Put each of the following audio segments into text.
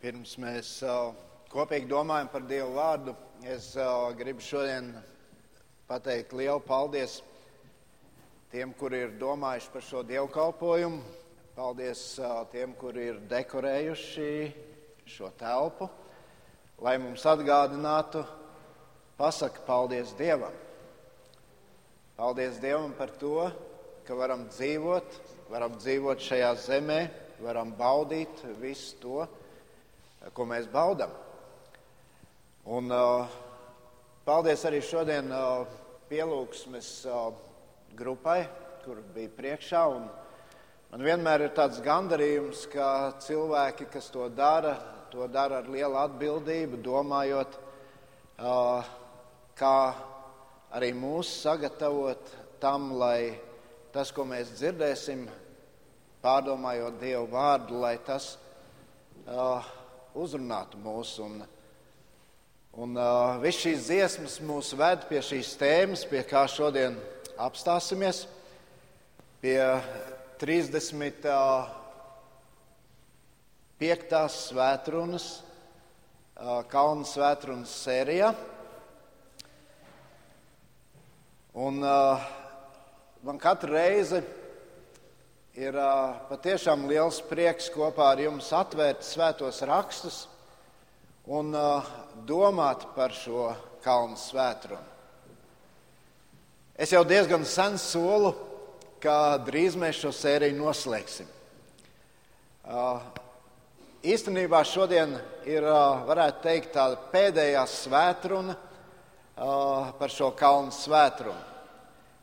Pirms mēs uh, kopīgi domājam par Dievu vārdu, es uh, gribu šodien pateikt lielu paldies tiem, kuri ir domājuši par šo dievkalpojumu. Paldies uh, tiem, kuri ir dekorējuši šo telpu, lai mums atgādinātu, pasaka paldies Dievam. Paldies Dievam par to, ka varam dzīvot, varam dzīvot šajā zemē, varam baudīt visu to ko mēs baudām. Un, uh, paldies arī šodien uh, pielūgsmes uh, grupai, kur bija priekšā. Man vienmēr ir tāds gandarījums, ka cilvēki, kas to dara, to dara ar lielu atbildību, domājot, uh, kā arī mūs sagatavot tam, lai tas, ko mēs dzirdēsim, pārdomājot Dievu vārdu, lai tas uh, uzrunātu mūs. Un, un uh, viss šīs dziesmas mūs ved pie šīs tēmas, pie kā šodien apstāsimies, pie 35. Uh, svētrunas, uh, Kalnu svētrunas sērijā. Un uh, man katru reizi Ir patiešām liels prieks kopā ar jums atvērt svētos rakstus un domāt par šo kalnu svētrumu. Es jau diezgan sen solu, ka drīz mēs šo sēriju noslēgsim. Īstenībā šodien ir, varētu teikt, tā pēdējā svētruna par šo kalnu svētrumu.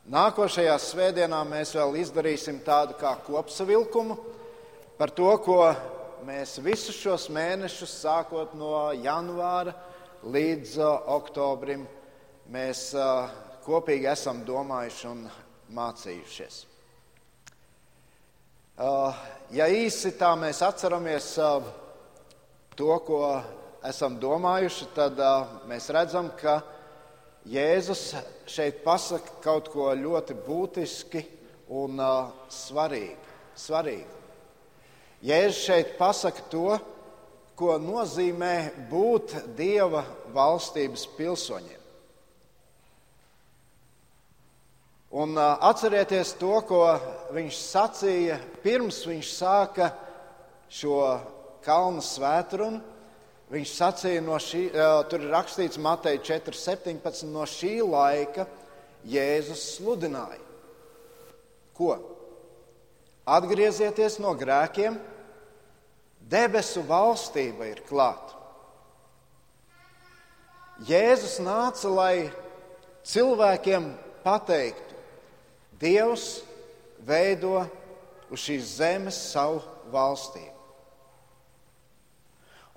Nākošajā svētdienā mēs vēl izdarīsim tādu kā kopsavilkumu par to, ko mēs visus šos mēnešus, sākot no janvāra līdz uh, oktobrim, mēs uh, kopīgi esam domājuši un mācījušies. Uh, ja īsi tā mēs atceramies to, ko esam domājuši, tad mēs redzam, ka Jēzus šeit pasaka kaut ko ļoti būtiski un uh, svarīgu. svarīgu. Jēzus šeit pasaka to, ko nozīmē būt Dieva valstības pilsoņiem. Un uh, atcerieties to, ko viņš sacīja pirms viņš sāka šo kalnu svētdienu Viņš sacīja, no šī, tur ir rakstīts Matei 4,17. No šī laika Jēzus sludināja. Ko? Atgriezieties no grēkiem, debesu valstība ir klāta. Jēzus nāca, lai cilvēkiem pateiktu, Dievs veido uz šīs zemes savu valstību.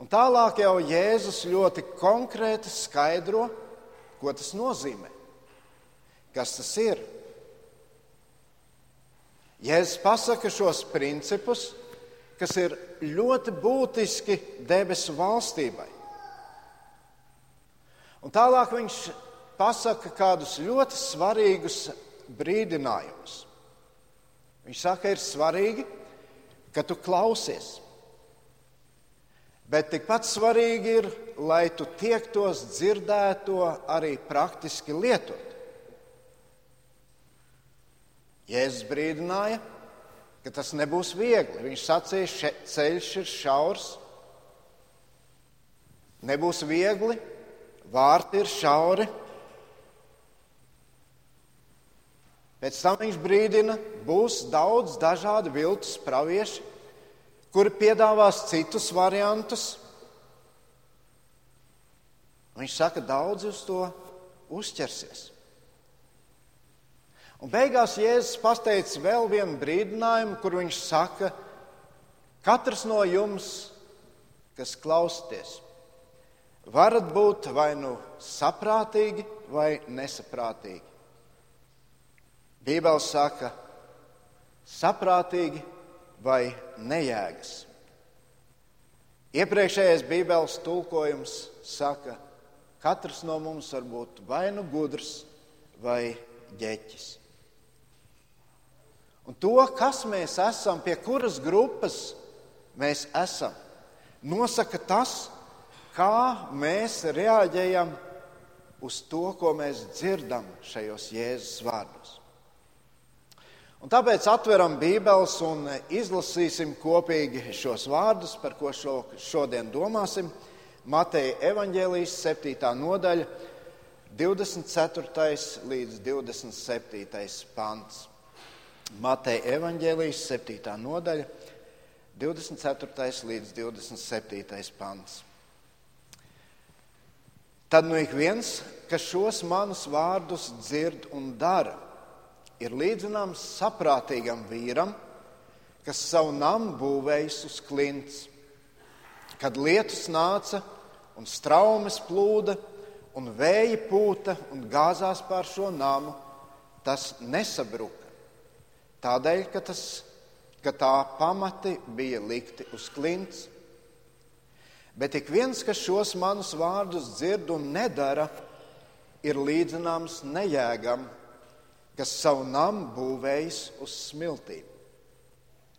Un tālāk jau Jēzus ļoti konkrēti skaidro, ko tas nozīmē. Kas tas ir? Jēzus pasaka šos principus, kas ir ļoti būtiski debesu valstībai. Un tālāk viņš pasaka kādus ļoti svarīgus brīdinājumus. Viņš saka, ir svarīgi, ka tu klausies. Bet tikpat svarīgi ir, lai tu tiektos dzirdēto arī praktiski lietot. Jēzus brīdināja, ka tas nebūs viegli. Viņš sacīja, ka ceļš ir šaurs, nebūs viegli, vārti ir šauri. Pēc tam viņš brīdina, būs daudz dažādu viltus praviešu, kuri piedāvās citus variantus. Viņš saka, daudz uz to uzķersies. Un beigās Jēzus pateica vēl vienu brīdinājumu, kur viņš saka, katrs no jums, kas klausties, varat būt vai nu saprātīgi, vai nesaprātīgi. Bībeli saka, saprātīgi vai nejēgas. Iepriekšējais Bībeles tulkojums saka, ka katrs no mums var būt vai nu gudrs, vai ģeķis. Un to, kas mēs esam, pie kuras grupas mēs esam, nosaka tas, kā mēs reaģējam uz to, ko mēs dzirdam šajos Jēzus vārdos. Un tāpēc atveram Bībeles un izlasīsim kopīgi šos vārdus, par ko šo, šodien domāsim. Mateja evaņģēlijas 7. nodaļa, 24. līdz 27. pants. Mateja evaņģēlijas 7. nodaļa, 24. līdz 27. pants. Tad nu ik viens, kas šos manus vārdus dzird un dara, ir līdzināms saprātīgam vīram, kas savu namu būvējis uz klints. Kad lietus nāca un straumes plūda un vēja pūta un gāzās pār šo namu, tas nesabruka. Tādēļ, ka, tas, ka tā pamati bija likti uz klints. Bet ik viens, kas šos manus vārdus dzird un nedara, ir līdzināms nejēgam, kas savu namu būvējis uz smiltīm.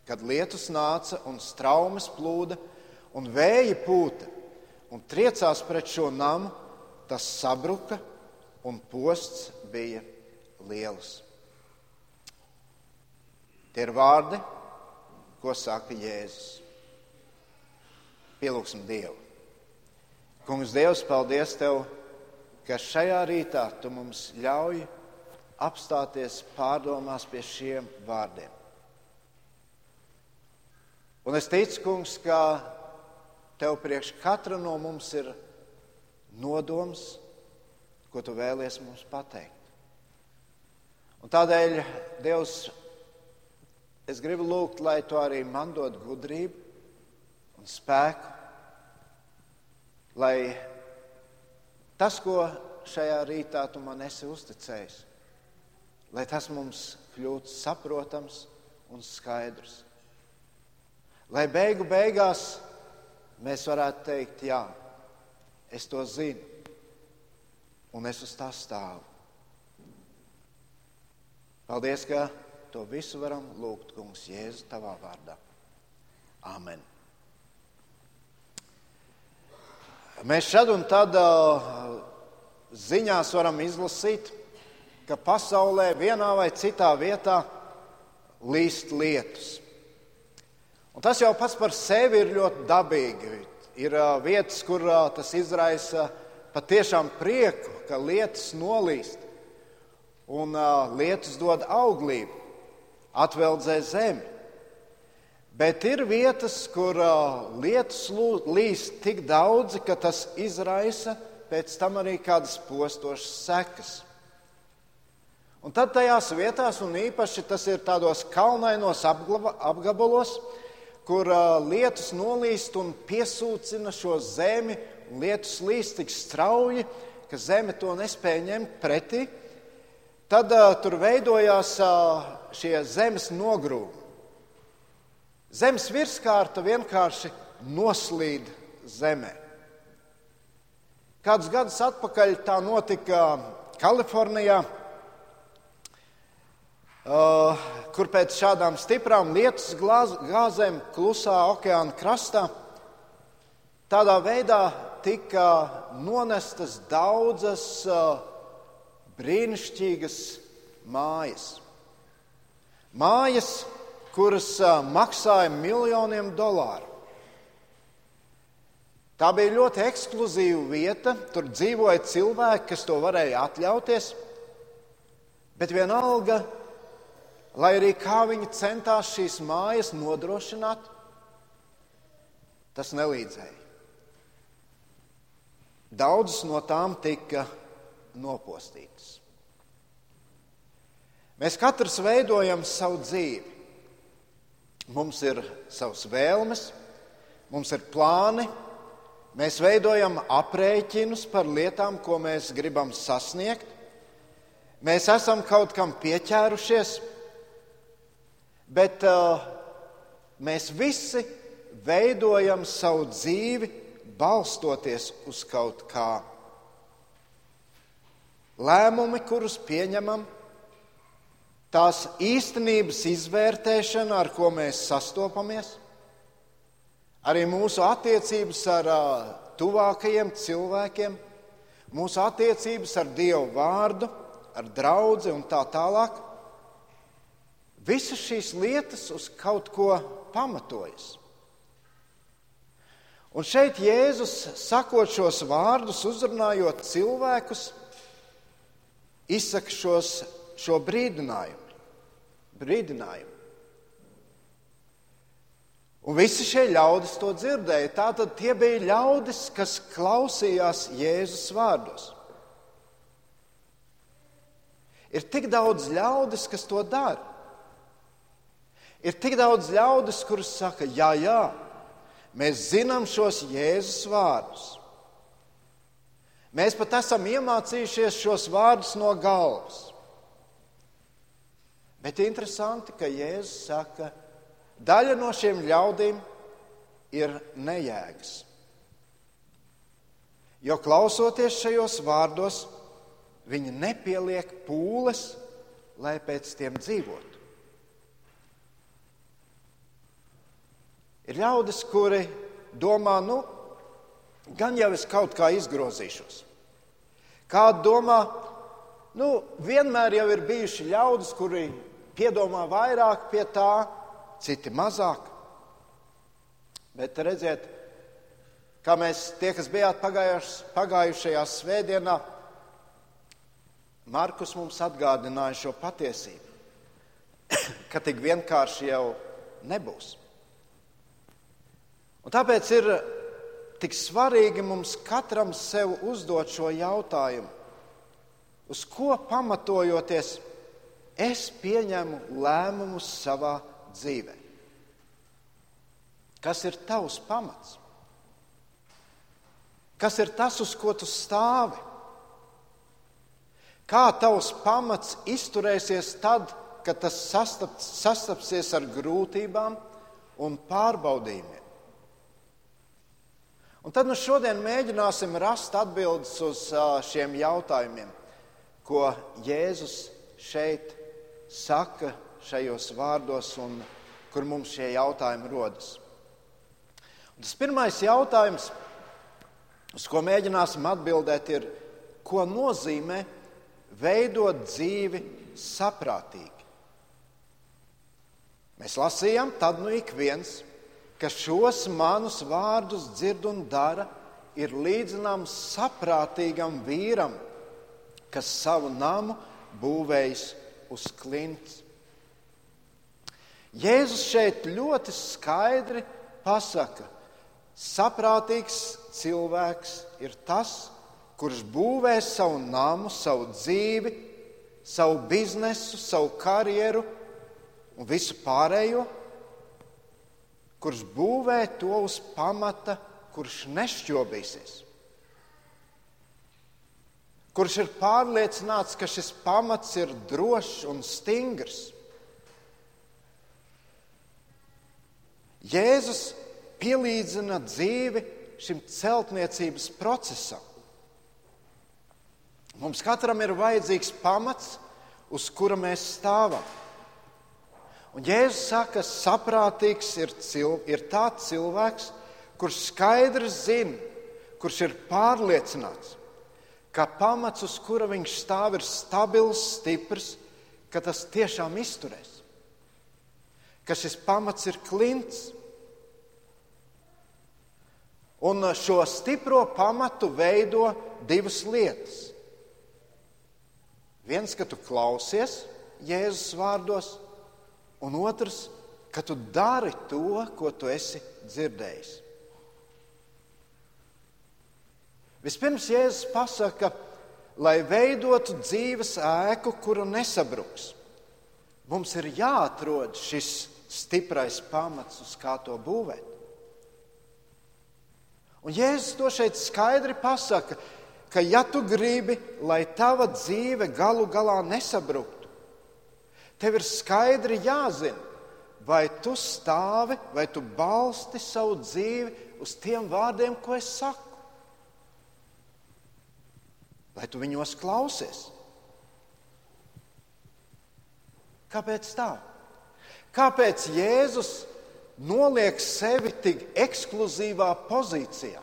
Kad lietus nāca un straumes plūda un vēja pūta un triecās pret šo namu, tas sabruka un posts bija liels. Tie ir vārdi, ko saka Jēzus. Pielūgsim Dievu. Kungs, Dievs, paldies Tev, ka šajā rītā Tu mums ļauj apstāties pārdomās pie šiem vārdiem. Un es ticu, Kungs, ka Tev priekš katra no mums ir nodoms, ko Tu vēlies mums pateikt. Un tādēļ, Dievs, Es gribu lūgt, lai tu arī man dod gudrību un spēku, lai tas, ko šajā rītā tu man esi uzticējis, lai tas mums kļūtu saprotams un skaidrs. Lai beigu beigās mēs varētu teikt, jā, es to zinu, un es uz tā stāvu. Paldies, ka To visu varam lūgt, Kungs, Jēzu, tavā vārdā. Āmen. Mēs šad un tad ziņās varam izlasīt, ka pasaulē vienā vai citā vietā līst lietus. Un tas jau pats par sevi ir ļoti dabīgi. Ir vietas, kur tas izraisa patiešām prieku, ka lietus nolīst un lietus dod auglību atveldzē zemi. Bet ir vietas, kur lietus līst tik daudzi, ka tas izraisa pēc tam arī kādas postošas sekas. Un tad tajās vietās, un īpaši tas ir tādos kalnainos apgabalos, kur lietus nolīst un piesūcina šo zemi, un lietus līst tik strauji, ka zeme to nespēja ņemt pretī. Tad uh, tur veidojās uh, šie zemes nogrūmi. Zemes virskārta vienkārši noslīd zemē. Kādus gadus atpakaļ tā notika Kalifornijā, uh, kur pēc šādām stiprām lietus gāzēm klusā okeāna krastā tādā veidā tika nonestas daudzas uh, brīnišķīgas mājas. Mājas, kuras maksāja miljoniem dolāru. Tā bija ļoti ekskluzīva vieta. Tur dzīvoja cilvēki, kas to varēja atļauties. Bet vienalga, lai arī kā viņi centās šīs mājas nodrošināt, tas nelīdzēja. Daudzas no tām tika nopostītas. Mēs katrs veidojam savu dzīvi. Mums ir savas vēlmes, mums ir plāni, mēs veidojam aprēķinus par lietām, ko mēs gribam sasniegt. Mēs esam kaut kam pieķērušies, bet uh, mēs visi veidojam savu dzīvi balstoties uz kaut kā lēmumi, kurus pieņemam, tās īstenības izvērtēšana, ar ko mēs sastopamies, Arī mūsu attiecības ar uh, tuvākajiem cilvēkiem, mūsu attiecības ar Dievu vārdu, ar draugu un tā tālāk. Visas šīs lietas uz kaut ko pamatojas. Un šeit Jēzus, sakot šos vārdus, uzrunājot cilvēkus, izsaka šos, šo brīdinājumu. brīdinājumu. Un visi šie ļaudis to dzirdēja. Tātad tie bija ļaudis, kas klausījās Jēzus vārdos. Ir tik daudz ļaudis, kas to dara. Ir tik daudz ļaudis, kurus saka, jā, jā, mēs zinām šos Jēzus vārdus. Mēs pat esam iemācījušies šos vārdus no galvas. Bet interesanti, ka Jēzus saka, daļa no šiem ļaudīm ir nejēgas. Jo klausoties šajos vārdos, Viņi nepieliek pūles, lai pēc tiem dzīvotu. Ir ļaudis, kuri domā, nu, gan jau es kaut kā izgrozīšos. Kāda domā, nu, vienmēr jau ir bijuši ļaudis, kuri piedomā vairāk pie tā, citi mazāk. Bet redziet, kā mēs tie, kas bijāt pagājušajā svētdienā, Markus mums atgādināja šo patiesību, ka tik vienkārši jau nebūs. Un tāpēc ir tik svarīgi mums katram sev uzdot šo jautājumu, uz ko pamatojoties es pieņemu lēmumus savā dzīvē. Kas ir tavs pamats? Kas ir tas, uz ko tu stāvi? Kā tavs pamats izturēsies tad, kad tas sastaps, sastapsies ar grūtībām un pārbaudījumiem? Un tad nu šodien mēģināsim rast atbildes uz šiem jautājumiem, ko Jēzus šeit saka šajos vārdos un kur mums šie jautājumi rodas. Un tas pirmais jautājums, uz ko mēģināsim atbildēt, ir, ko nozīmē veidot dzīvi saprātīgi. Mēs lasījām, tad nu ik viens, kas šos manus vārdus dzird un dara, ir līdzināms saprātīgam vīram, kas savu namu būvējis uz klints. Jēzus šeit ļoti skaidri pasaka, saprātīgs cilvēks ir tas, kurš būvē savu namu, savu dzīvi, savu biznesu, savu karjeru un visu pārējo, kurš būvē to uz pamata, kurš nešķobīsies. Kurš ir pārliecināts, ka šis pamats ir drošs un stingrs. Jēzus pielīdzina dzīvi šim celtniecības procesam. Mums katram ir vajadzīgs pamats, uz kura mēs stāvam. Un Jēzus saka, ka saprātīgs ir, cil, ir tāds cilvēks, kurš skaidri zina, kurš ir pārliecināts, ka pamats, uz kura viņš stāv, ir stabils, stiprs, ka tas tiešām izturēs. Ka šis pamats ir klints. Un šo stipro pamatu veido divas lietas. Viens, ka tu klausies Jēzus vārdos, un otrs, ka tu dari to, ko tu esi dzirdējis. Vispirms Jēzus pasaka, lai veidotu dzīves ēku, kura nesabruks. Mums ir jāatrod šis stiprais pamats, uz kā to būvēt. Un Jēzus to šeit skaidri pasaka, ka ja tu gribi, lai tava dzīve galu galā nesabruktu, tev ir skaidri jāzina, vai tu stāvi, vai tu balsti savu dzīvi uz tiem vārdiem, ko es saku. Vai tu viņos klausies? Kāpēc tā? Kāpēc Jēzus noliek sevi tik ekskluzīvā pozīcijā.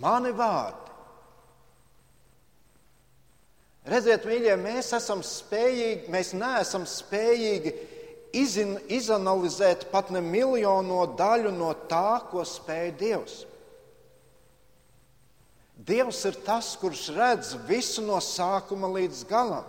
Mani vārdi. Redziet, mīļie, mēs esam spējīgi, mēs neesam spējīgi izin, izanalizēt pat ne miljono daļu no tā, ko spēj Dievs. Dievs ir tas, kurš redz visu no sākuma līdz galam.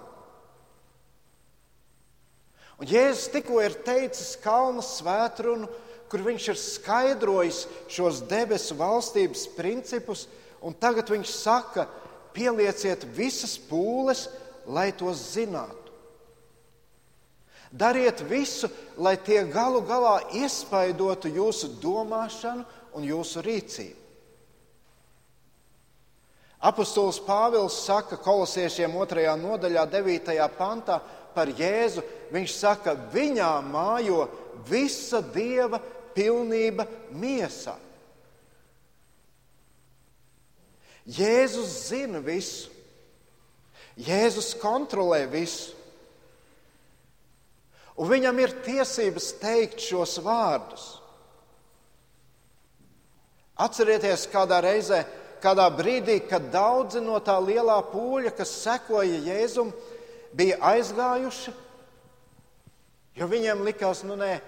Un Jēzus tikko ir teicis Kalnu svētrunu, kur viņš ir skaidrojis šos debesu valstības principus, un tagad viņš saka, pielieciet visas pūles, lai tos zinātu. Dariet visu, lai tie galu galā iespaidotu jūsu domāšanu un jūsu rīcību. Apostols Pāvils saka kolosiešiem 2. nodaļā, 9. pantā, par Jēzu, viņš saka, viņā mājo visa dieva pilnība miesā. Jēzus zina visu. Jēzus kontrolē visu. Un viņam ir tiesības teikt šos vārdus. Atcerieties, kādā reizē, kādā brīdī, kad daudzi no tā lielā pūļa, kas sekoja Jēzum, bija aizgājuši, jo viņiem likās, nu nē,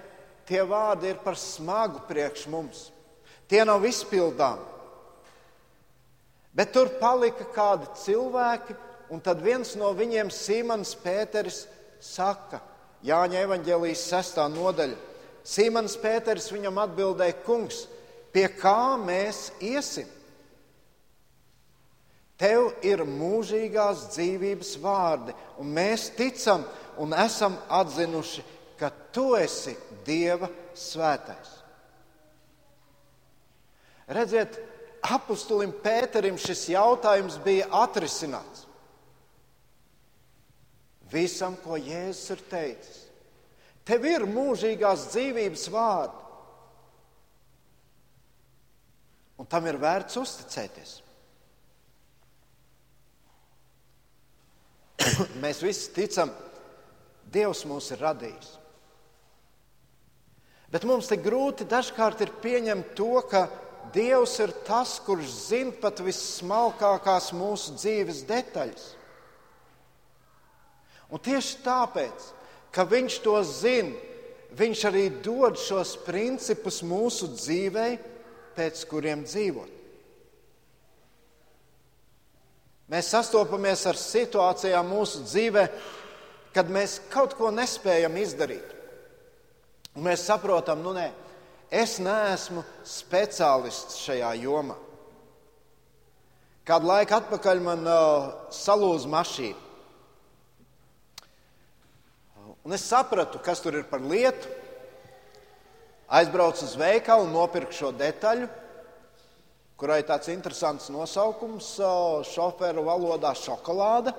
tie vārdi ir par smagu priekš mums. Tie nav izpildāmi. Bet tur palika kādi cilvēki, un tad viens no viņiem, Simons Pēteris, saka, Jāņa evanģēlijas sestā nodaļa. Simons Pēters viņam atbildēja, kungs, pie kā mēs iesim? Tev ir mūžīgās dzīvības vārdi, un mēs ticam un esam atzinuši, ka tu esi Dieva svētais. Redziet, apustulim Pēterim šis jautājums bija atrisināts. Visam, ko Jēzus ir teicis, tev ir mūžīgās dzīvības vārdi, un tam ir vērts uzticēties. Mēs visi ticam, Dievs mūs ir radījis. Bet mums te grūti dažkārt ir pieņemt to, ka Dievs ir tas, kurš zina pat vissmalkākās mūsu dzīves detaļas. Un tieši tāpēc, ka Viņš to zina, Viņš arī dod šos principus mūsu dzīvei, pēc kuriem dzīvot. Mēs sastopamies ar situācijām mūsu dzīvē, kad mēs kaut ko nespējam izdarīt. Un mēs saprotam, nu nē, es neesmu speciālists šajā jomā. Kādu laiku atpakaļ man uh, salūza mašīna. Un es sapratu, kas tur ir par lietu. Aizbraucu uz veikalu un nopirku šo detaļu kurai tāds interesants nosaukums šoferu valodā - šokolāde.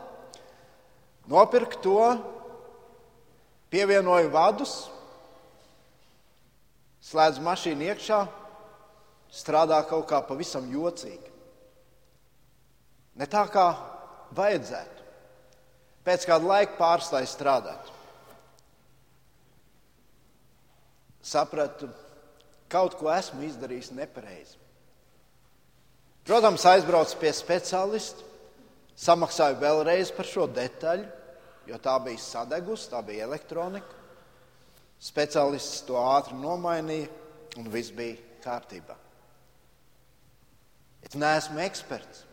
Nopirku to, pievienoju vadus, slēdzu mašīnu iekšā, strādā kaut kā pavisam jocīgi. Ne tā kā vajadzētu. Pēc kāda laika pārstāja strādāt. Sapratu, kaut ko esmu izdarījis nepareizi. Protams, aizbraucu pie speciālista, samaksāju vēlreiz par šo detaļu, jo tā bija sadegusi, tā bija elektronika. Speciālists to ātri nomainīja, un viss bija kārtībā. Es neesmu eksperts.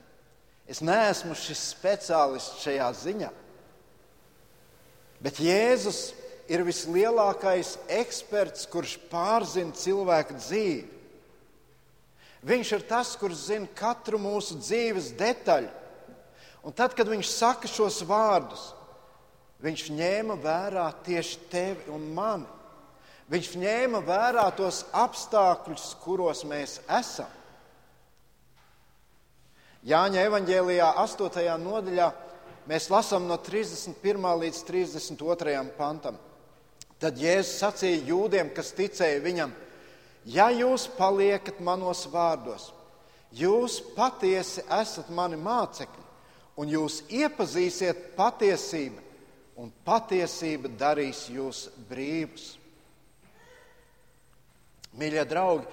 Es neesmu šis speciālists šajā ziņā. Bet Jēzus ir vislielākais eksperts, kurš pārzina cilvēku dzīvi. Viņš ir tas, kurš zina katru mūsu dzīves detaļu. Un tad, kad viņš saka šos vārdus, viņš ņēma vērā tieši tevi un mani. Viņš ņēma vērā tos apstākļus, kuros mēs esam. Jāņa evanģēlijā, 8. nodaļā, mēs lasām no 31. līdz 32. pantam. Tad Jēzus sacīja jūdiem, kas ticēja viņam, ja jūs paliekat manos vārdos, jūs patiesi esat mani mācekļi, un jūs iepazīsiet patiesību, un patiesība darīs jūs brīvus. Mīļie draugi,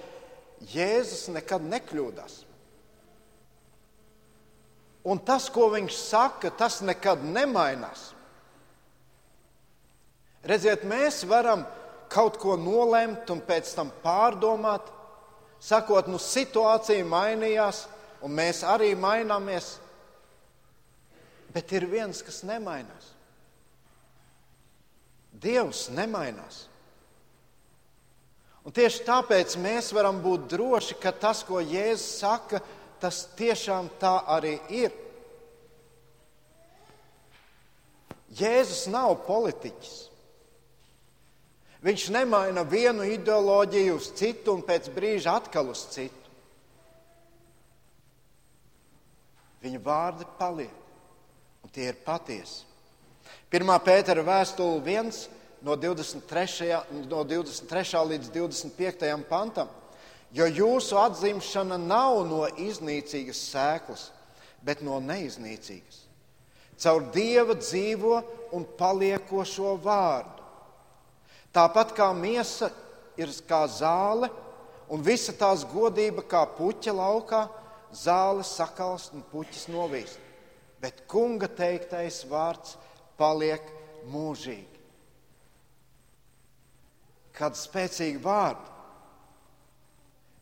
Jēzus nekad nekļūdās. Un tas, ko viņš saka, tas nekad nemainās. Redziet, mēs varam kaut ko nolemt un pēc tam pārdomāt, sakot, nu situācija mainījās, un mēs arī maināmies. Bet ir viens, kas nemainās. Dievs nemainās. Un tieši tāpēc mēs varam būt droši, ka tas, ko Jēzus saka, tas tiešām tā arī ir. Jēzus nav politiķis. Viņš nemaina vienu ideoloģiju uz citu un pēc brīža atkal uz citu. Viņa vārdi paliek, un tie ir patiesi. Pirmā pētera vēstule 1 no 23. No 23. līdz 25. pantam. Jo jūsu atzimšana nav no iznīcīgas sēklas, bet no neiznīcīgas. Caur dieva dzīvo un paliekošo vārdu Tāpat kā miesa ir kā zāle, un visa tās godība kā puķa laukā, zāle sakalst un puķis novīst. Bet kunga teiktais vārds paliek mūžīgi. Kad spēcīgi vārdi,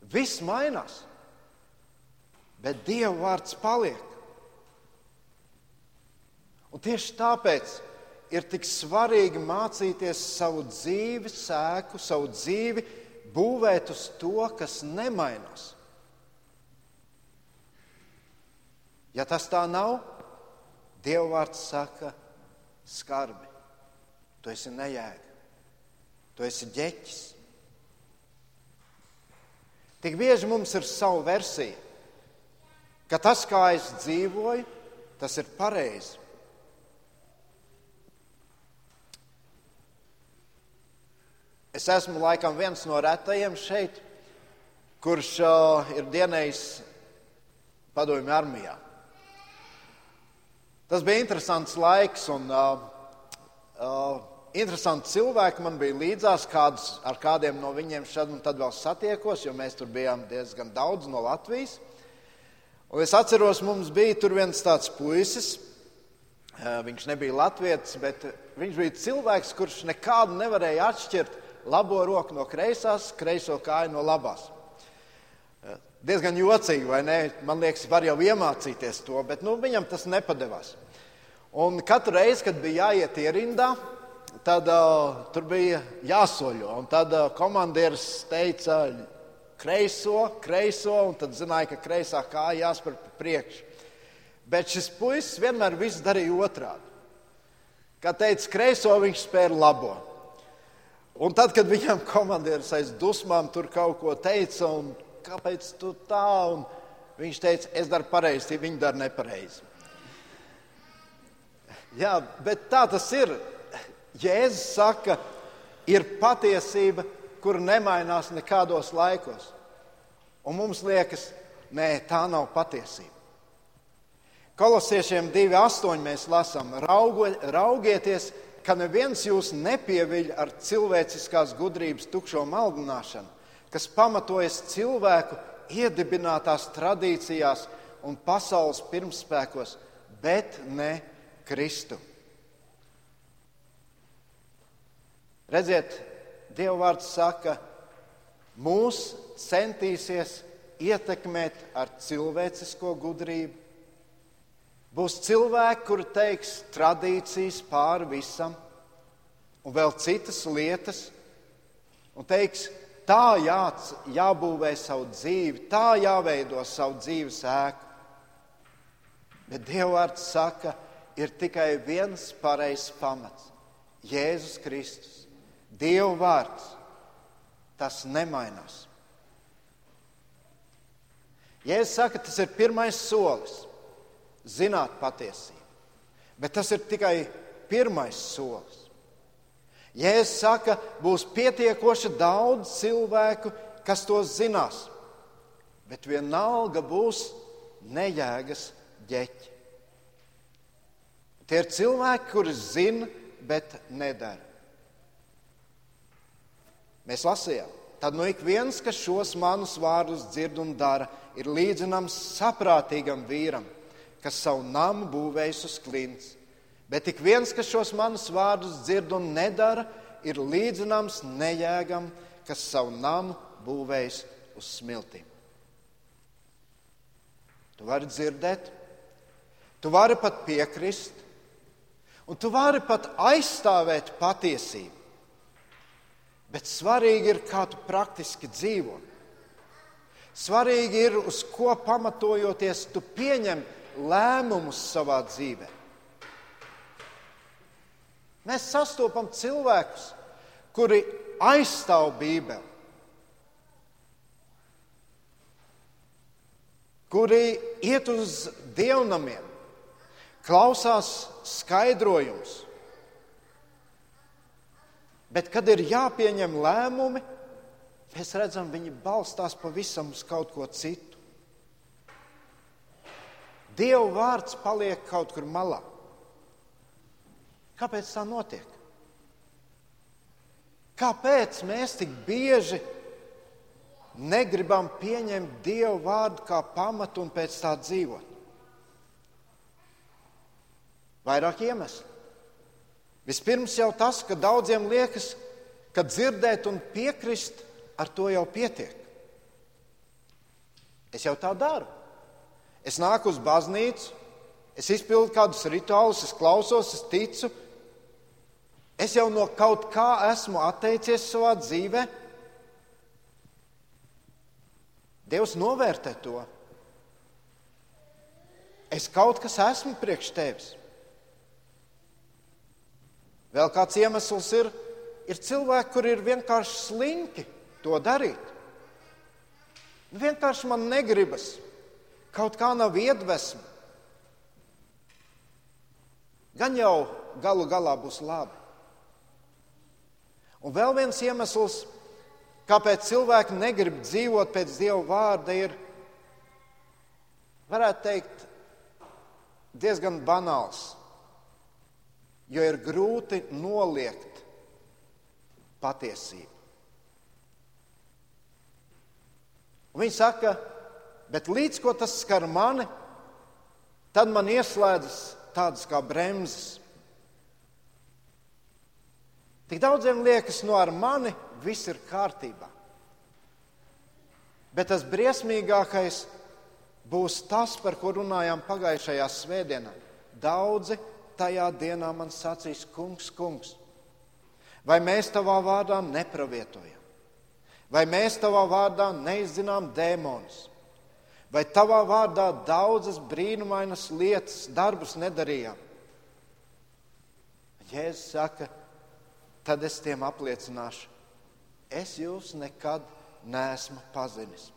viss mainās, bet Dieva vārds paliek. Un tieši tāpēc ir tik svarīgi mācīties savu dzīvi, sēku, savu dzīvi būvēt uz to, kas nemainās. Ja tas tā nav, Dieva vārds saka, skarbi, tu esi nejēga, tu esi ģeķis. Tik bieži mums ir sava versija, ka tas, kā es dzīvoju, tas ir pareizi. Es esmu laikam viens no retajiem šeit, kurš uh, ir dienējis padomju armijā. Tas bija interesants laiks, un uh, uh, interesanti cilvēki man bija līdzās. Kādus, ar kādiem no viņiem šad un tad vēl satiekos, jo mēs tur bijām diezgan daudz no Latvijas. Un es atceros, mums bija tur viens tāds puisis. Uh, viņš nebija latviečs, bet viņš bija cilvēks, kurš nekādu nevarēja atšķirt labo roku no kreisās, kreiso kāju no labās. Eh, diezgan jocīgi, vai ne? Man liekas, var jau iemācīties to, bet nu, viņam tas nepadevās. Un katru reizi, kad bija jāiet ierindā, tad uh, tur bija jāsoļo. Tad uh, komandieris teica, kreiso, kreiso, un tad zināja, ka kreisā kāja jāspēr pa priekšu. Bet šis puisis vienmēr viss darīja otrādi. Kā teica, kreiso viņš spēja labo. Un tad, kad viņam komandieris aiz dusmām tur kaut ko teica, un kāpēc tu tā, un viņš teica, es daru pareizi, viņi dara nepareizi. Jā, bet tā tas ir. Jēzus saka, ir patiesība, kur nemainās nekādos laikos. Un mums liekas, nē, tā nav patiesība. Kolosiešiem 2,8 mēs lasām, raugieties, ka neviens jūs nepieviļ ar cilvēciskās gudrības tukšo maldināšanu, kas pamatojas cilvēku iedibinātās tradīcijās un pasaules pirmspēkos, bet ne Kristu. Redziet, Dieva vārds saka, mūs centīsies ietekmēt ar cilvēcisko gudrību, Būs cilvēki, kuri teiks tradīcijas pāri visam, un vēl citas lietas, un teiks, tā jā, jābūvē savu dzīvi, tā jāveido savu dzīves ēku. Bet Dievvvārds saka, ir tikai viens pareizs pamats - Jēzus Kristus. Dieva vārds, tas nemainās. Jēzus saka, tas ir pirmais solis zināt patiesību. Bet tas ir tikai pirmais solis. Jēzus saka, būs pietiekoši daudz cilvēku, kas to zinās, bet vienalga būs nejēgas ģeķi. Tie ir cilvēki, kuri zina, bet nedara. Mēs lasījām, tad no ik viens, kas šos manus vārdus dzird un dara, ir līdzināms saprātīgam vīram, kas savu namu būvējis uz klints. Bet ik viens, kas šos manus vārdus dzird un nedara, ir līdzināms nejēgam, kas savu namu būvējis uz smiltīm. Tu vari dzirdēt, tu vari pat piekrist, un tu vari pat aizstāvēt patiesību. Bet svarīgi ir, kā tu praktiski dzīvo. Svarīgi ir, uz ko pamatojoties tu pieņem lēmumus savā dzīvē. Mēs sastopam cilvēkus, kuri aizstāv Bībeli, kuri iet uz dievnamiem, klausās skaidrojumus. Bet, kad ir jāpieņem lēmumi, mēs redzam, viņi balstās pavisam uz kaut ko citu. Dieva vārds paliek kaut kur malā. Kāpēc tā notiek? Kāpēc mēs tik bieži negribam pieņemt Dievu vārdu kā pamatu un pēc tā dzīvot? Vairāk iemeslu. Vispirms jau tas, ka daudziem liekas, ka dzirdēt un piekrist ar to jau pietiek. Es jau tā daru. Es nāku uz baznīcu, es izpildu kādus rituālus, es klausos, es ticu, Es jau no kaut kā esmu atteicies savā dzīvē. Dievs novērtē to. Es kaut kas esmu priekš tevis. Vēl kāds iemesls ir, ir cilvēki, kur ir vienkārši slinki to darīt. Nu, vienkārši man negribas, kaut kā nav iedvesma. Gan jau galu galā būs labi. Un vēl viens iemesls, kāpēc cilvēki negrib dzīvot pēc Dieva vārda, ir, varētu teikt, diezgan banāls. Jo ir grūti noliegt patiesību. Un viņi saka, bet līdz ko tas skar mani, tad man ieslēdzas tādas kā bremzes. Tik daudziem liekas, no ar mani viss ir kārtībā. Bet tas briesmīgākais būs tas, par ko runājām pagājušajā svētdienā. Daudzi tajā dienā man sacīs, kungs, kungs, vai mēs tavā vārdā nepravietojam, vai mēs tavā vārdā neizzinām dēmonus, vai tavā vārdā daudzas brīnumainas lietas, darbus nedarījām. Jēzus saka, tad es tiem apliecināšu, es jūs nekad neesmu pazinis.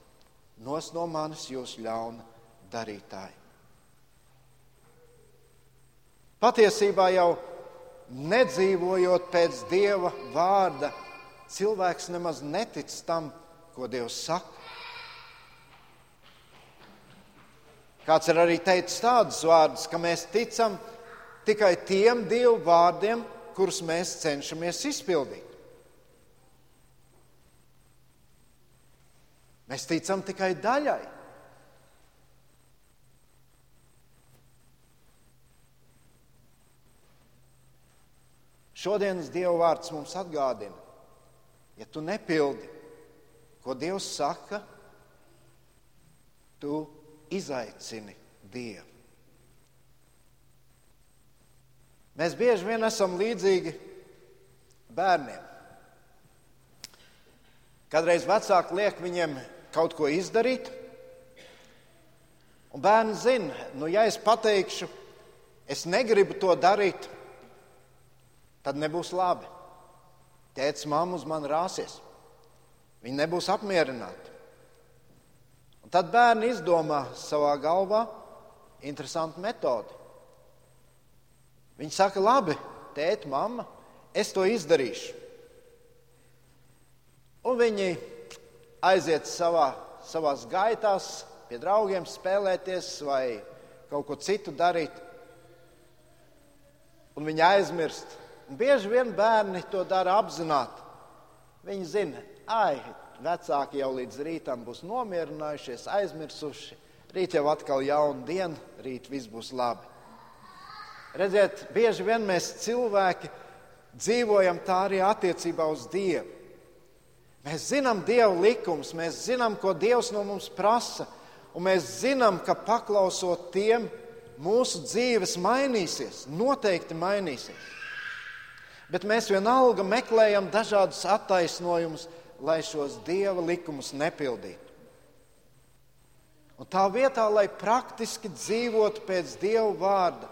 Nos no manis jūs ļauna darītāji. Patiesībā jau nedzīvojot pēc Dieva vārda, cilvēks nemaz netic tam, ko Dievs saka. Kāds ir arī teicis tādus vārdus, ka mēs ticam tikai tiem Dieva vārdiem, kurus mēs cenšamies izpildīt. Mēs ticam tikai daļai. Šodienas Dieva vārds mums atgādina, ja tu nepildi, ko Dievs saka, tu izaicini Dievu. Mēs bieži vien esam līdzīgi bērniem. Kadreiz vecāki liek viņiem kaut ko izdarīt, un bērni zina, nu, ja es pateikšu, es negribu to darīt, tad nebūs labi. Tēvs, mamma uz mani rāsies. Viņi nebūs apmierināti. Un tad bērni izdomā savā galvā interesantu metodi. Viņi saka, labi, tēti, mamma, es to izdarīšu. Un viņi aiziet savā, savās gaitās, pie draugiem spēlēties vai kaut ko citu darīt. Un viņi aizmirst. Un bieži vien bērni to dara apzināti. Viņi zina, ah, vecāki jau līdz rītam būs nomierinājušies, aizmirsuši. Rīt jau atkal jauna diena, rīt viss būs labi. Redziet, bieži vien mēs cilvēki dzīvojam tā arī attiecībā uz Dievu. Mēs zinām Dieva likumus, mēs zinām, ko Dievs no mums prasa, un mēs zinām, ka paklausot tiem, mūsu dzīves mainīsies, noteikti mainīsies. Bet mēs vienalga meklējam dažādus attaisnojumus, lai šos dieva likumus nepildītu. Un tā vietā, lai praktiski dzīvotu pēc dieva vārda,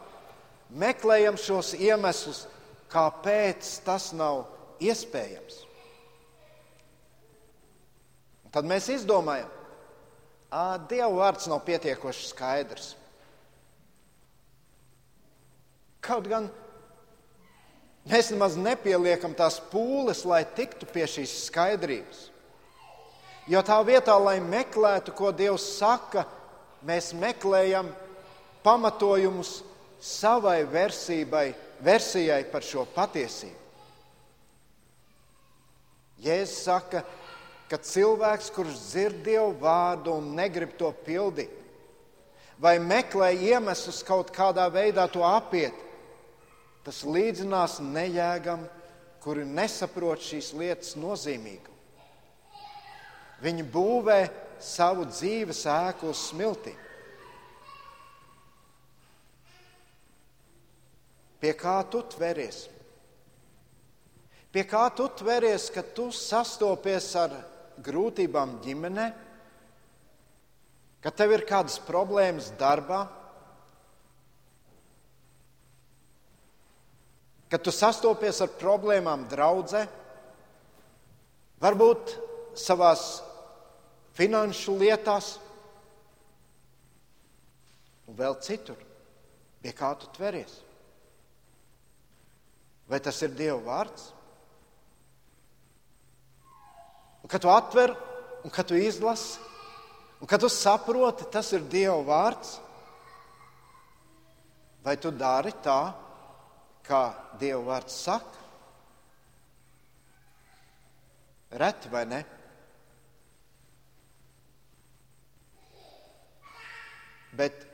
meklējam šos iemeslus, kāpēc tas nav iespējams. Un tad mēs izdomājam, ka Dieva vārds nav pietiekoši skaidrs. Kaut gan mēs nemaz nepieliekam tās pūles, lai tiktu pie šīs skaidrības. Jo tā vietā, lai meklētu, ko Dievs saka, mēs meklējam pamatojumus savai versibai, versijai par šo patiesību. Jēzus saka, ka cilvēks, kurš dzird Dievu vārdu un negrib to pildīt, vai meklē iemeslus kaut kādā veidā to apiet, tas līdzinās nejēgam, kuri nesaprot šīs lietas nozīmīgu. Viņi būvē savu dzīves ēku uz smiltīm. Pie kā tu tveries? Pie kā tu tveries, kad tu sastopies ar grūtībām ģimenē, kad tev ir kādas problēmas darbā, kad tu sastopies ar problēmām draudzē, varbūt savās finanšu lietās un vēl citur, pie kā tu tveries. Vai tas ir Dieva vārds? Un, kad tu atver un kad tu izlasi, un kad tu saproti, tas ir Dieva vārds, vai tu dari tā, kā Dieva vārds saka? Reti vai ne? Bet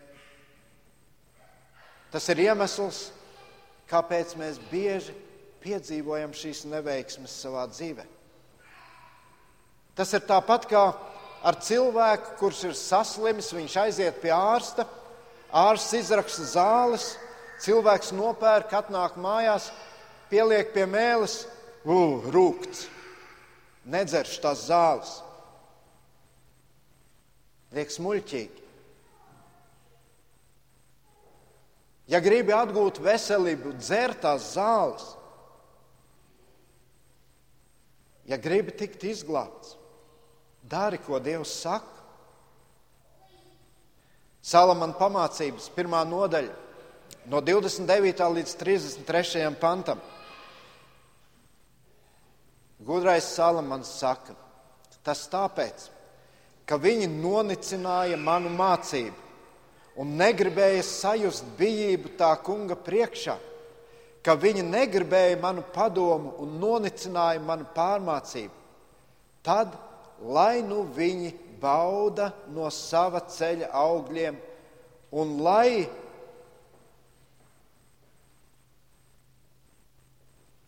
tas ir iemesls, kāpēc mēs bieži piedzīvojam šīs neveiksmes savā dzīvēm. Tas ir tāpat kā ar cilvēku, kurš ir saslimis, viņš aiziet pie ārsta, ārsts izraksta zāles, cilvēks nopērk, atnāk mājās, pieliek pie mēlis, uh, rūkts, nedzerš tās zāles. Liekas muļķīgi. Ja gribi atgūt veselību, dzer tās zāles. Ja gribi tikt izglābts, Dari, ko Dievs saka. Salamana pamācības, pirmā nodaļa, no 29. līdz 33. pantam. Gudrais Salamans saka, tas tāpēc, ka viņi nonicināja manu mācību un negribēja sajust bijību tā kunga priekšā, ka viņi negribēja manu padomu un nonicināja manu pārmācību. Tad lai nu viņi bauda no sava ceļa augļiem, un lai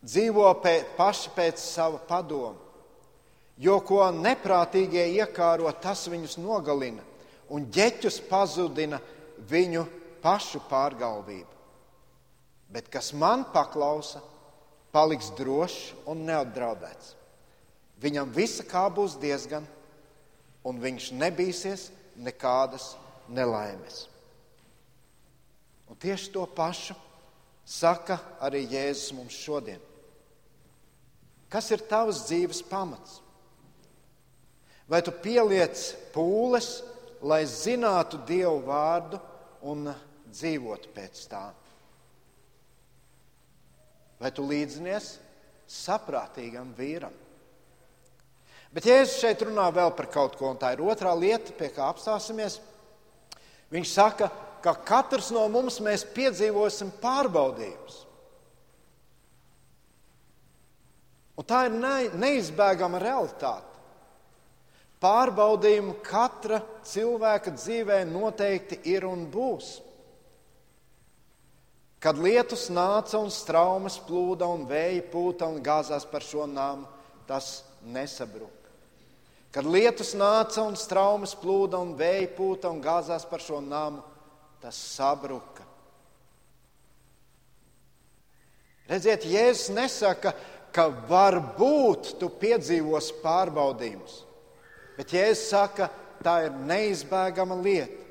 dzīvo pēc, paši pēc sava padoma. Jo ko neprātīgie iekāro, tas viņus nogalina, un ģeķus pazudina viņu pašu pārgalvību. Bet kas man paklausa, paliks drošs un neapdraudēts. Viņam visa kā būs diezgan, un viņš nebīsies nekādas nelaimes. Un tieši to pašu saka arī Jēzus mums šodien. Kas ir tavs dzīves pamats? Vai tu pieliec pūles, lai zinātu Dievu vārdu un dzīvotu pēc tā? Vai tu līdzinies saprātīgam vīram? Bet Jēzus šeit runā vēl par kaut ko, un tā ir otrā lieta, pie kā apstāsimies. Viņš saka, ka katrs no mums piedzīvosim pārbaudījumus. Un tā ir ne, neizbēgama realitāte. Pārbaudījumi katra cilvēka dzīvē noteikti ir un būs. Kad lietus nāca un straumes plūda un vēja pūta un gāzās par šo nāmu, tas nesabruka. Kad lietus nāca un straumes plūda un vēja pūta un gāzās par šo nāmu, tas sabruka. Redziet, Jēzus nesaka, ka varbūt tu piedzīvos pārbaudījumus, bet Jēzus saka, tā ir neizbēgama lieta.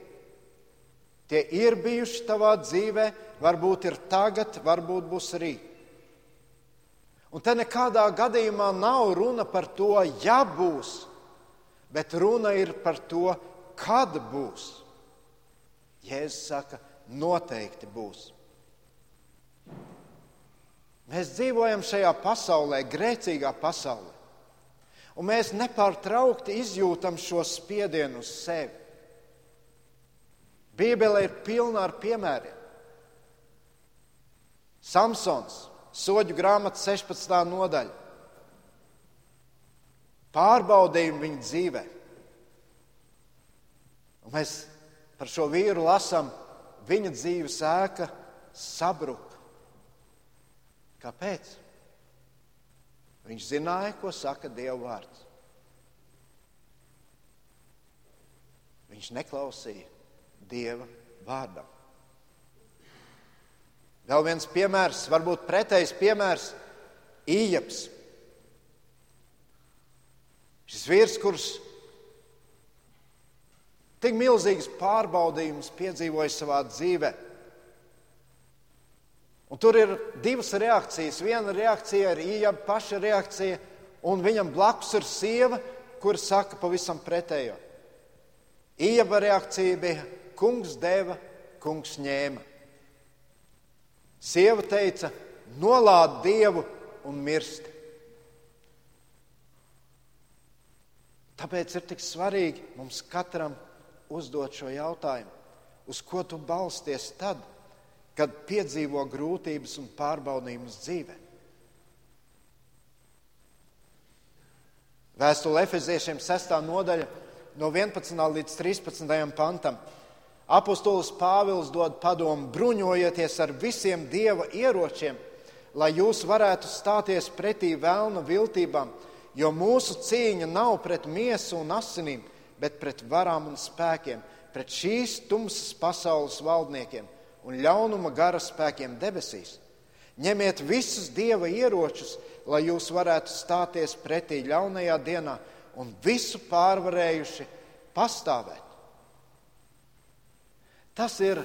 Tie ir bijuši tavā dzīvē, varbūt ir tagad, varbūt būs rīt. Un te nekādā gadījumā nav runa par to, ja būs, bet runa ir par to, kad būs. Jēzus saka, noteikti būs. Mēs dzīvojam šajā pasaulē, grēcīgā pasaulē, un mēs nepārtraukti izjūtam šo spiedienu uz sevi. Bībele ir pilna ar piemēriem. Samsons, soļu grāmatas 16. nodaļa. Pārbaudījumi viņa dzīvē. Un mēs par šo vīru lasām, viņa dzīves ēka sabruka. Kāpēc? Viņš zināja, ko saka Dieva vārds. Viņš neklausīja Dieva vārdam. Vēl viens piemērs, varbūt pretējs piemērs - Ījaps. Šis vīrs, kurš tik milzīgas pārbaudījumus piedzīvoja savā dzīvē. Un tur ir divas reakcijas. Viena reakcija ir īņķa paša reakcija, un viņam blakus ir sieva, kur saka pavisam pretējo. Īņķa reakcija bija: kungs deva, kungs ņēma. Sieva teica, nolād dievu un mirsti. Tāpēc ir tik svarīgi mums katram uzdot šo jautājumu, uz ko tu balsties tad, kad piedzīvo grūtības un pārbaudījumus dzīvē. Vēstule Efeziešiem 6. nodaļa no 11. līdz 13. pantam. Apostols Pāvils dod padomu: bruņojieties ar visiem dieva ieročiem, lai jūs varētu stāties pretī vēlna viltībām, jo mūsu cīņa nav pret miesu un asinīm, bet pret varām un spēkiem, pret šīs tumsas pasaules valdniekiem un ļaunuma gara spēkiem debesīs. Ņemiet visus dieva ieročus, lai jūs varētu stāties pretī ļaunajā dienā un visu pārvarējuši pastāvēt. Tas ir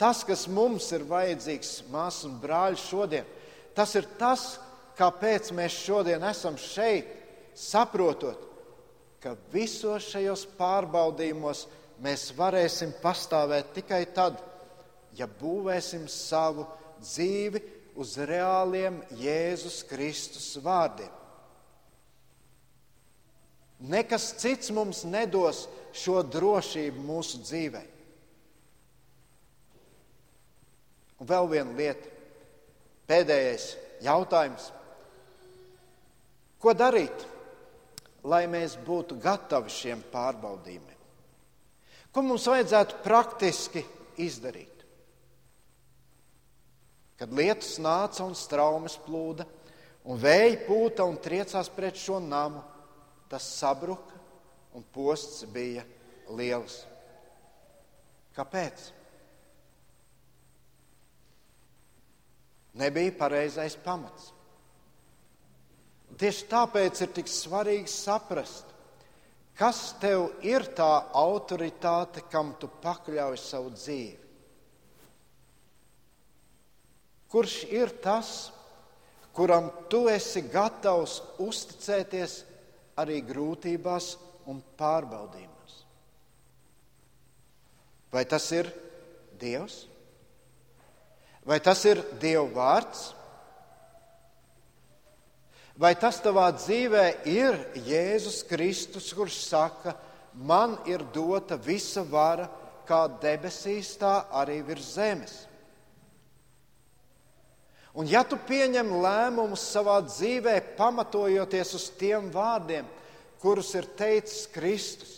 tas, kas mums ir vajadzīgs, māsas un brāļi, šodien. Tas ir tas, kāpēc mēs šodien esam šeit, saprotot, ka visos šajos pārbaudījumos mēs varēsim pastāvēt tikai tad, ja būvēsim savu dzīvi uz reāliem Jēzus Kristus vārdiem. Nekas cits mums nedos šo drošību mūsu dzīvēm. Un vēl viena lieta, pēdējais jautājums. Ko darīt, lai mēs būtu gatavi šiem pārbaudījumiem? Ko mums vajadzētu praktiski izdarīt? Kad lietus nāca un straumes plūda, un vēja pūta un triecās pret šo namu, tas sabruka un posts bija liels. Kāpēc? nebija pareizais pamats. Tieši tāpēc ir tik svarīgi saprast, kas tev ir tā autoritāte, kam tu pakļauj savu dzīvi. Kurš ir tas, kuram tu esi gatavs uzticēties arī grūtībās un pārbaudījumos? Vai tas ir Dievs? Vai tas ir Dieva vārds? Vai tas tavā dzīvē ir Jēzus Kristus, kurš saka, man ir dota visa vara, kā debesīs, tā arī virs zemes? Un ja tu pieņem lēmumus savā dzīvē, pamatojoties uz tiem vārdiem, kurus ir teicis Kristus,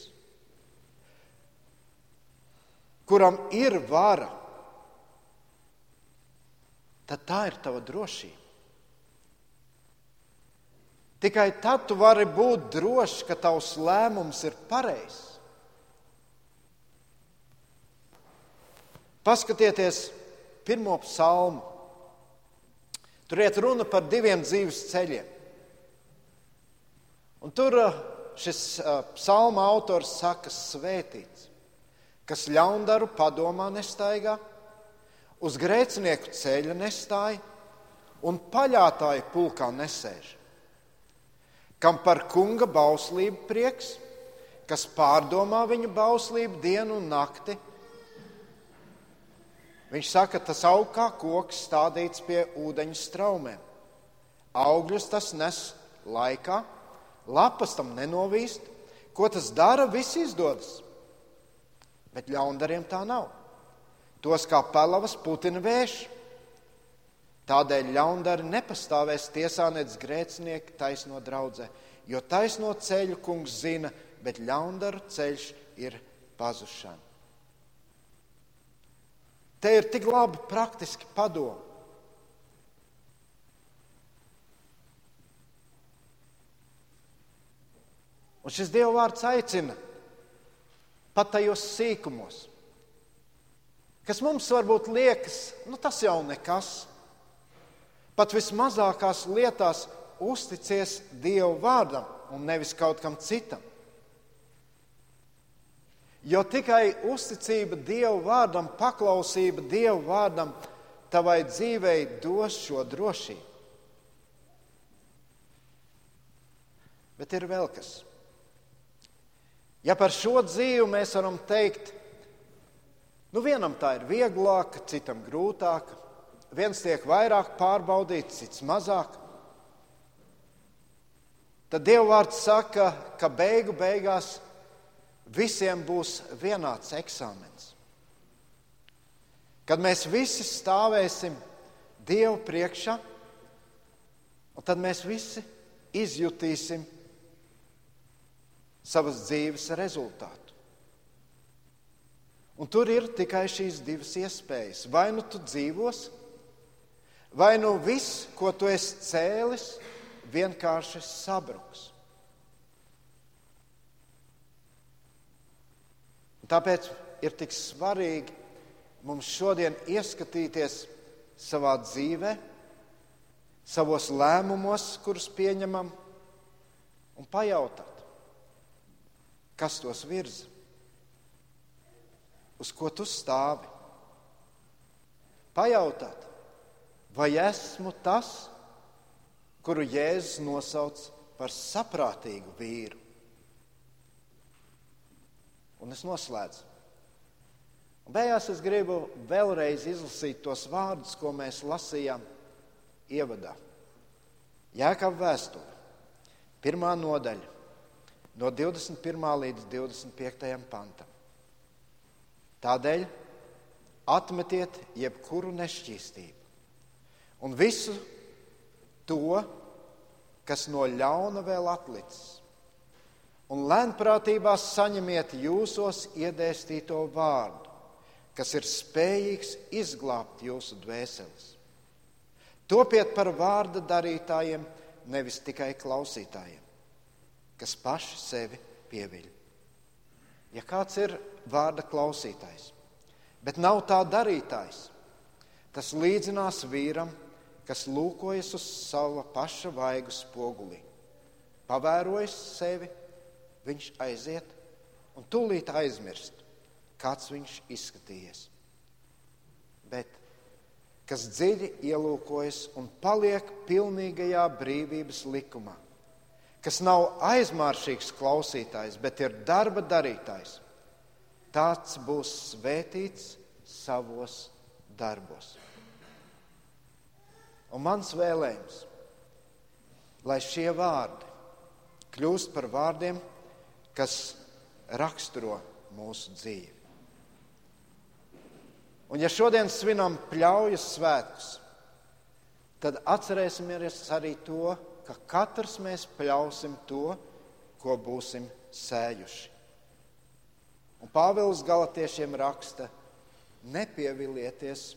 kuram ir vara, tad tā ir tava drošība. Tikai tad tu vari būt drošs, ka tavs lēmums ir pareizs. Paskatieties pirmo psalmu. Tur iet runa par diviem dzīves ceļiem. Un tur uh, šis uh, psalma autors saka, svētīts, kas ļaundaru padomā nestaigā, uz grēcinieku ceļa nestāja un paļātāju pulkā nesēž. Kam par kunga bauslību prieks, kas pārdomā viņa bauslību dienu un nakti, Viņš saka, tas aug kā koks stādīts pie ūdeņa straumēm. Augļus tas nes laikā, lapas tam nenovīst, ko tas dara, viss izdodas. Bet ļaundariem tā nav. Tos kā pelavas putina vējš. Tādēļ ļaundari nepastāvēs tiesā nec grēcinieki taisno draudzē, jo taisno ceļu kungs zina, bet ļaundaru ceļš ir pazušana. Te ir tik labi praktiski padomi. Un šis Dieva vārds aicina pat tajos sīkumos, kas mums varbūt liekas, nu tas jau nekas. Pat vismazākās lietās uzticies Dieva vārdam un nevis kaut kam citam. Jo tikai uzticība Dieva vārdam, paklausība Dieva vārdam tavai dzīvei dos šo drošību. Bet ir vēl kas. Ja par šo dzīvi mēs varam teikt, nu vienam tā ir vieglāka, citam grūtāka, viens tiek vairāk pārbaudīts, cits mazāk, tad Dieva vārds saka, ka beigu beigās visiem būs vienāds eksāmens. Kad mēs visi stāvēsim Dievu priekšā, tad mēs visi izjutīsim savas dzīves rezultātu. Un tur ir tikai šīs divas iespējas. Vai nu tu dzīvos, vai nu viss, ko tu esi cēlis, vienkārši sabruks. Tāpēc ir tik svarīgi mums šodien ieskatīties savā dzīvē, savos lēmumos, kurus pieņemam, un pajautāt, kas tos virza, uz ko tu stāvi. Pajautāt, vai esmu tas, kuru Jēzus nosauc par saprātīgu vīru. Un es noslēdzu. Un beigās es gribu vēlreiz izlasīt tos vārdus, ko mēs lasījām ievadā. Jēkab vēstule, pirmā nodaļa, no 21. līdz 25. pantam. Tādēļ atmetiet jebkuru nešķīstību un visu to, kas no ļauna vēl atlicis un lēnprātībās saņemiet jūsos iedēstīto vārdu, kas ir spējīgs izglābt jūsu dvēseles. Topiet par vārda darītājiem, nevis tikai klausītājiem, kas paši sevi pieviļ. Ja kāds ir vārda klausītājs, bet nav tā darītājs, tas līdzinās vīram, kas lūkojas uz sava paša vaigu spogulī, pavērojas sevi viņš aiziet un tūlīt aizmirst, kāds viņš izskatījies. Bet kas dziļi ielūkojas un paliek pilnīgajā brīvības likumā, kas nav aizmāršīgs klausītājs, bet ir darba darītājs, tāds būs svētīts savos darbos. Un mans vēlējums, lai šie vārdi kļūst par vārdiem, kas raksturo mūsu dzīvi. Un ja šodien svinam pļaujas svētkus, tad atcerēsimies arī to, ka katrs mēs pļausim to, ko būsim sējuši. Un Pāvils Galatiešiem raksta: Nepievilieties,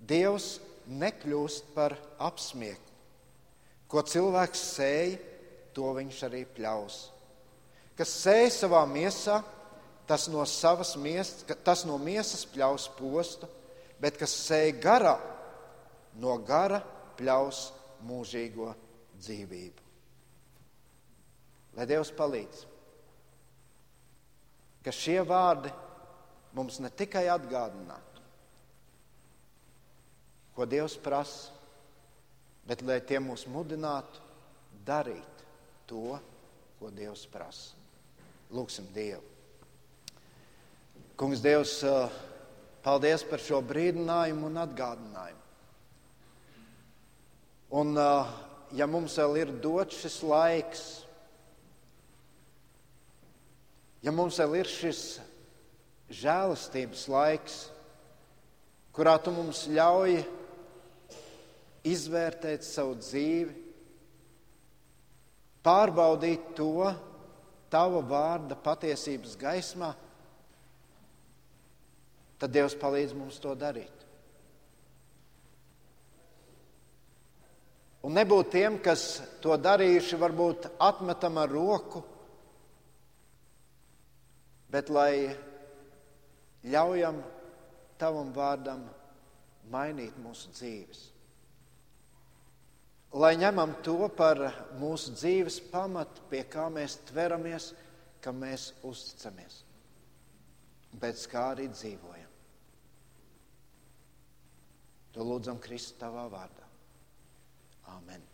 Dievs nekļūst par apsmieku. Ko cilvēks sēž, to viņš arī pļaus. Kas sēž savā miesā, tas no miesas, tas no miesas pļaus postu, bet kas sēž garā, no gara pļaus mūžīgo dzīvību. Lai Dievs palīdz, ka šie vārdi mums ne tikai atgādinātu, ko Dievs prasa, bet lai tie mūs mudinātu darīt to, ko Dievs prasa. Lūksim Dievu. Kungs, Dievs, paldies par šo brīdinājumu un atgādinājumu. Un, ja mums vēl ir dots šis laiks, ja mums vēl ir šis žēlastības laiks, kurā tu mums ļauj izvērtēt savu dzīvi, pārbaudīt to tava vārda patiesības gaismā, tad Dievs palīdz mums to darīt. Un nebūt tiem, kas to darījuši, varbūt atmetam ar roku, bet lai ļaujam tavam vārdam mainīt mūsu dzīves. Lai ņemam to par mūsu dzīves pamatu, pie kā mēs tveramies, kam mēs uzticamies, pēc kā arī dzīvojam. To lūdzam Kristu tavā vārdā. Amen.